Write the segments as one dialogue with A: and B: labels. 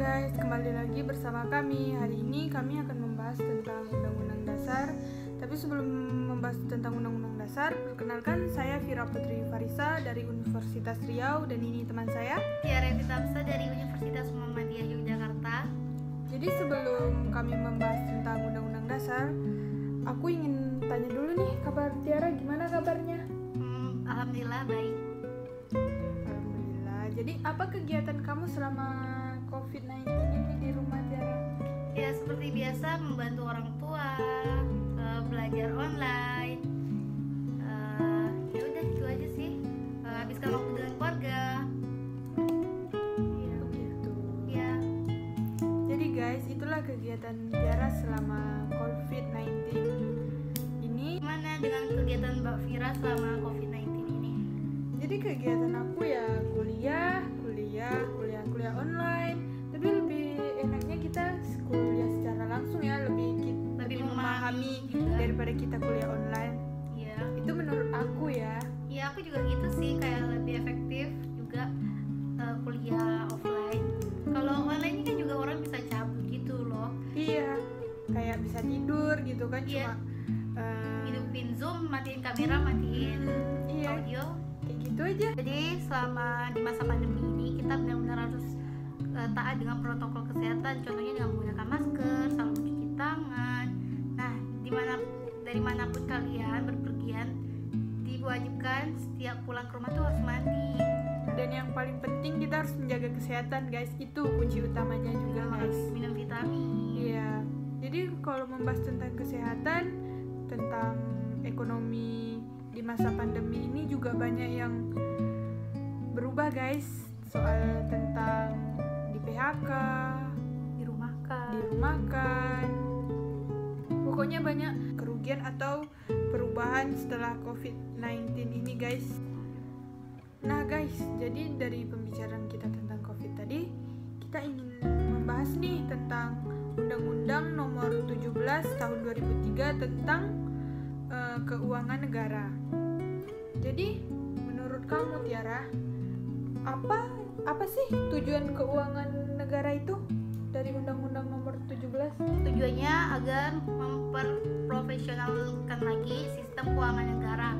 A: guys, kembali lagi bersama kami. Hari ini kami akan membahas tentang Undang-Undang Dasar. Tapi sebelum membahas tentang Undang-Undang Dasar, perkenalkan saya Vira Putri Farisa dari Universitas Riau dan ini teman saya.
B: Tiara Fitamsa dari Universitas Muhammadiyah Yogyakarta.
A: Jadi sebelum kami membahas tentang Undang-Undang Dasar, aku ingin tanya dulu nih kabar Tiara gimana kabarnya?
B: Hmm, Alhamdulillah baik.
A: Alhamdulillah. Jadi apa kegiatan kamu selama
B: seperti biasa membantu orang tua, eh, belajar online. Eh, ya udah gitu aja sih. Eh, habiskan waktu dengan keluarga. Ya,
A: Begitu.
B: ya.
A: Jadi guys, itulah kegiatan Tiara selama COVID-19 ini.
B: Gimana dengan kegiatan Mbak Vira selama COVID-19 ini?
A: Jadi kegiatan aku ya kuliah, kuliah, kuliah, kuliah online. Memahami
B: juga.
A: daripada kita kuliah online.
B: Ya.
A: Itu menurut aku ya.
B: Ya aku juga gitu sih kayak lebih efektif juga eh, kuliah offline. Kalau online kan juga orang bisa cabut gitu loh.
A: Iya, kayak bisa tidur gitu kan
B: Iya.
A: cuma eh,
B: Hidupin zoom, matiin kamera, matiin
A: iya,
B: audio.
A: kayak gitu aja.
B: Jadi selama di masa pandemi ini kita benar-benar harus eh, taat dengan protokol kesehatan. Contohnya dengan menggunakan masker, selalu mencuci tangan. Di mana dari mana pun kalian berpergian diwajibkan setiap pulang ke rumah tuh harus mandi.
A: Dan yang paling penting kita harus menjaga kesehatan guys. Itu kunci utamanya juga
B: harus
A: guys.
B: minum vitamin.
A: Iya. Jadi kalau membahas tentang kesehatan, tentang ekonomi di masa pandemi ini juga banyak yang berubah guys. Soal tentang di PHK,
B: dirumahkan.
A: dirumahkan. Pokoknya banyak kerugian atau perubahan setelah COVID-19 ini guys. Nah guys, jadi dari pembicaraan kita tentang COVID tadi, kita ingin membahas nih tentang Undang-Undang Nomor 17 Tahun 2003 tentang eh, keuangan negara. Jadi, menurut kamu Tiara, apa apa sih tujuan keuangan negara itu dari Undang-Undang Nomor 17?
B: Tujuannya agar memperprofesionalkan lagi sistem keuangan negara.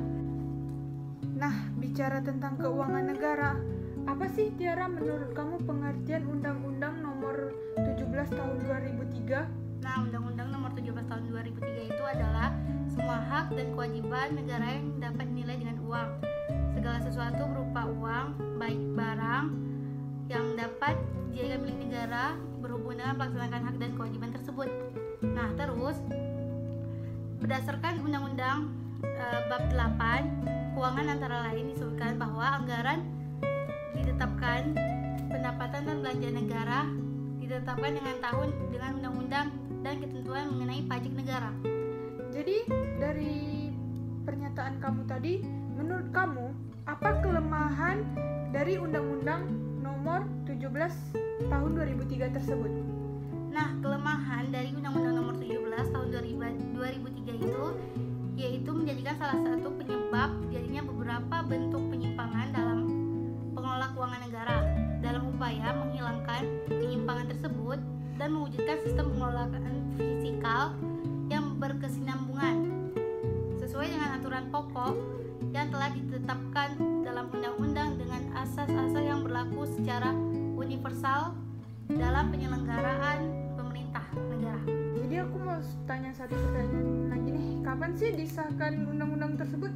A: Nah, bicara tentang keuangan negara, apa sih Tiara menurut kamu pengertian Undang-Undang Nomor 17 Tahun 2003?
B: Nah, Undang-Undang Nomor 17 Tahun 2003 itu adalah semua hak dan kewajiban negara yang dapat dinilai dengan uang. Segala sesuatu berupa uang, baik barang yang dapat dijadikan milik negara berhubungan dengan melaksanakan hak dan berdasarkan Undang-Undang eh, Bab 8, keuangan antara lain disebutkan bahwa anggaran ditetapkan pendapatan dan belanja negara ditetapkan dengan tahun dengan undang-undang dan ketentuan mengenai pajak negara.
A: Jadi, dari pernyataan kamu tadi, menurut kamu apa kelemahan dari Undang-Undang Nomor 17 Tahun 2003 tersebut?
B: Nah, kelemahan dari Undang-Undang Nomor 17 Tahun 2000 2003 itu yaitu menjadikan salah satu penyebab jadinya beberapa bentuk penyimpangan dalam pengelola keuangan negara dalam upaya menghilangkan penyimpangan tersebut dan mewujudkan sistem pengelolaan fisikal yang berkesinambungan sesuai dengan aturan pokok yang telah ditetapkan dalam undang-undang dengan asas-asas yang berlaku secara universal dalam penyelenggaraan pemerintah negara.
A: Jadi aku mau tanya satu pertanyaan kapan sih disahkan undang-undang tersebut?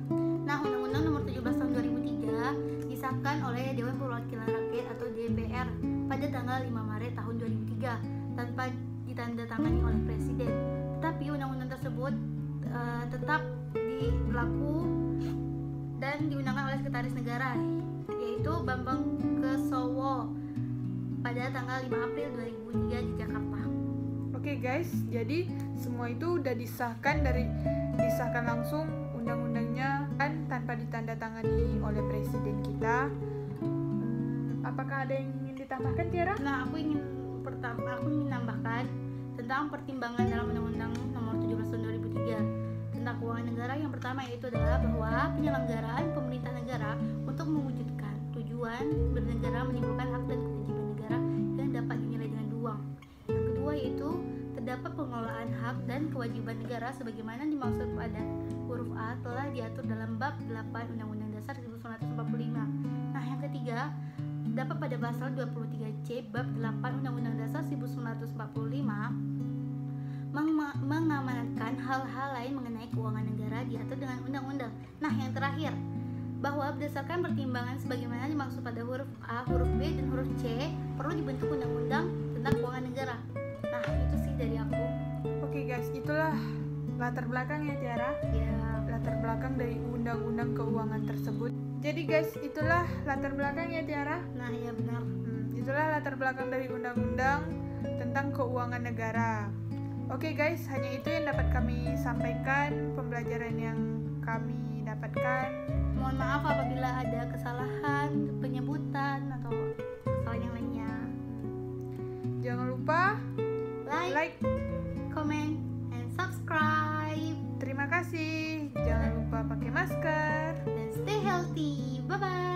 B: Nah, Undang-Undang Nomor 17 Tahun 2003 disahkan oleh Dewan Perwakilan Rakyat atau DPR pada tanggal 5 Maret tahun 2003 tanpa ditandatangani oleh Presiden. Tetapi undang-undang tersebut eh, tetap diberlaku dan diundangkan oleh Sekretaris Negara yaitu Bambang Kesowo pada tanggal 5 April 2003 di Jakarta.
A: Oke guys, jadi semua itu udah disahkan dari disahkan langsung undang-undangnya kan tanpa ditandatangani oleh presiden kita. Hmm, apakah ada yang ingin ditambahkan Tiara?
B: Nah, aku ingin pertama aku ingin menambahkan tentang pertimbangan dalam Undang-Undang Nomor 17 Tahun 2003 tentang keuangan negara yang pertama yaitu adalah bahwa penyelenggaraan pemerintah negara untuk mewujudkan tujuan bernegara menimbulkan negara sebagaimana dimaksud pada huruf A telah diatur dalam bab 8 Undang-Undang Dasar 1945. Nah, yang ketiga, dapat pada pasal 23C bab 8 Undang-Undang Dasar 1945 meng- mengamanatkan hal-hal lain mengenai keuangan negara diatur dengan undang-undang. Nah, yang terakhir, bahwa berdasarkan pertimbangan sebagaimana dimaksud pada huruf A, huruf B, dan huruf C perlu dibentuk undang-undang
A: latar belakangnya Tiara.
B: Ya,
A: Latar belakang dari undang-undang keuangan tersebut. Jadi guys, itulah latar belakangnya Tiara.
B: nah ya benar.
A: Hmm, itulah latar belakang dari undang-undang tentang keuangan negara. Oke guys, hanya itu yang dapat kami sampaikan pembelajaran yang kami dapatkan.
B: Mohon maaf apabila ada kesalahan penyebutan atau kesalahan yang lainnya.
A: Jangan lupa
B: kasih.
A: Jangan lupa pakai masker. Dan stay healthy. Bye-bye.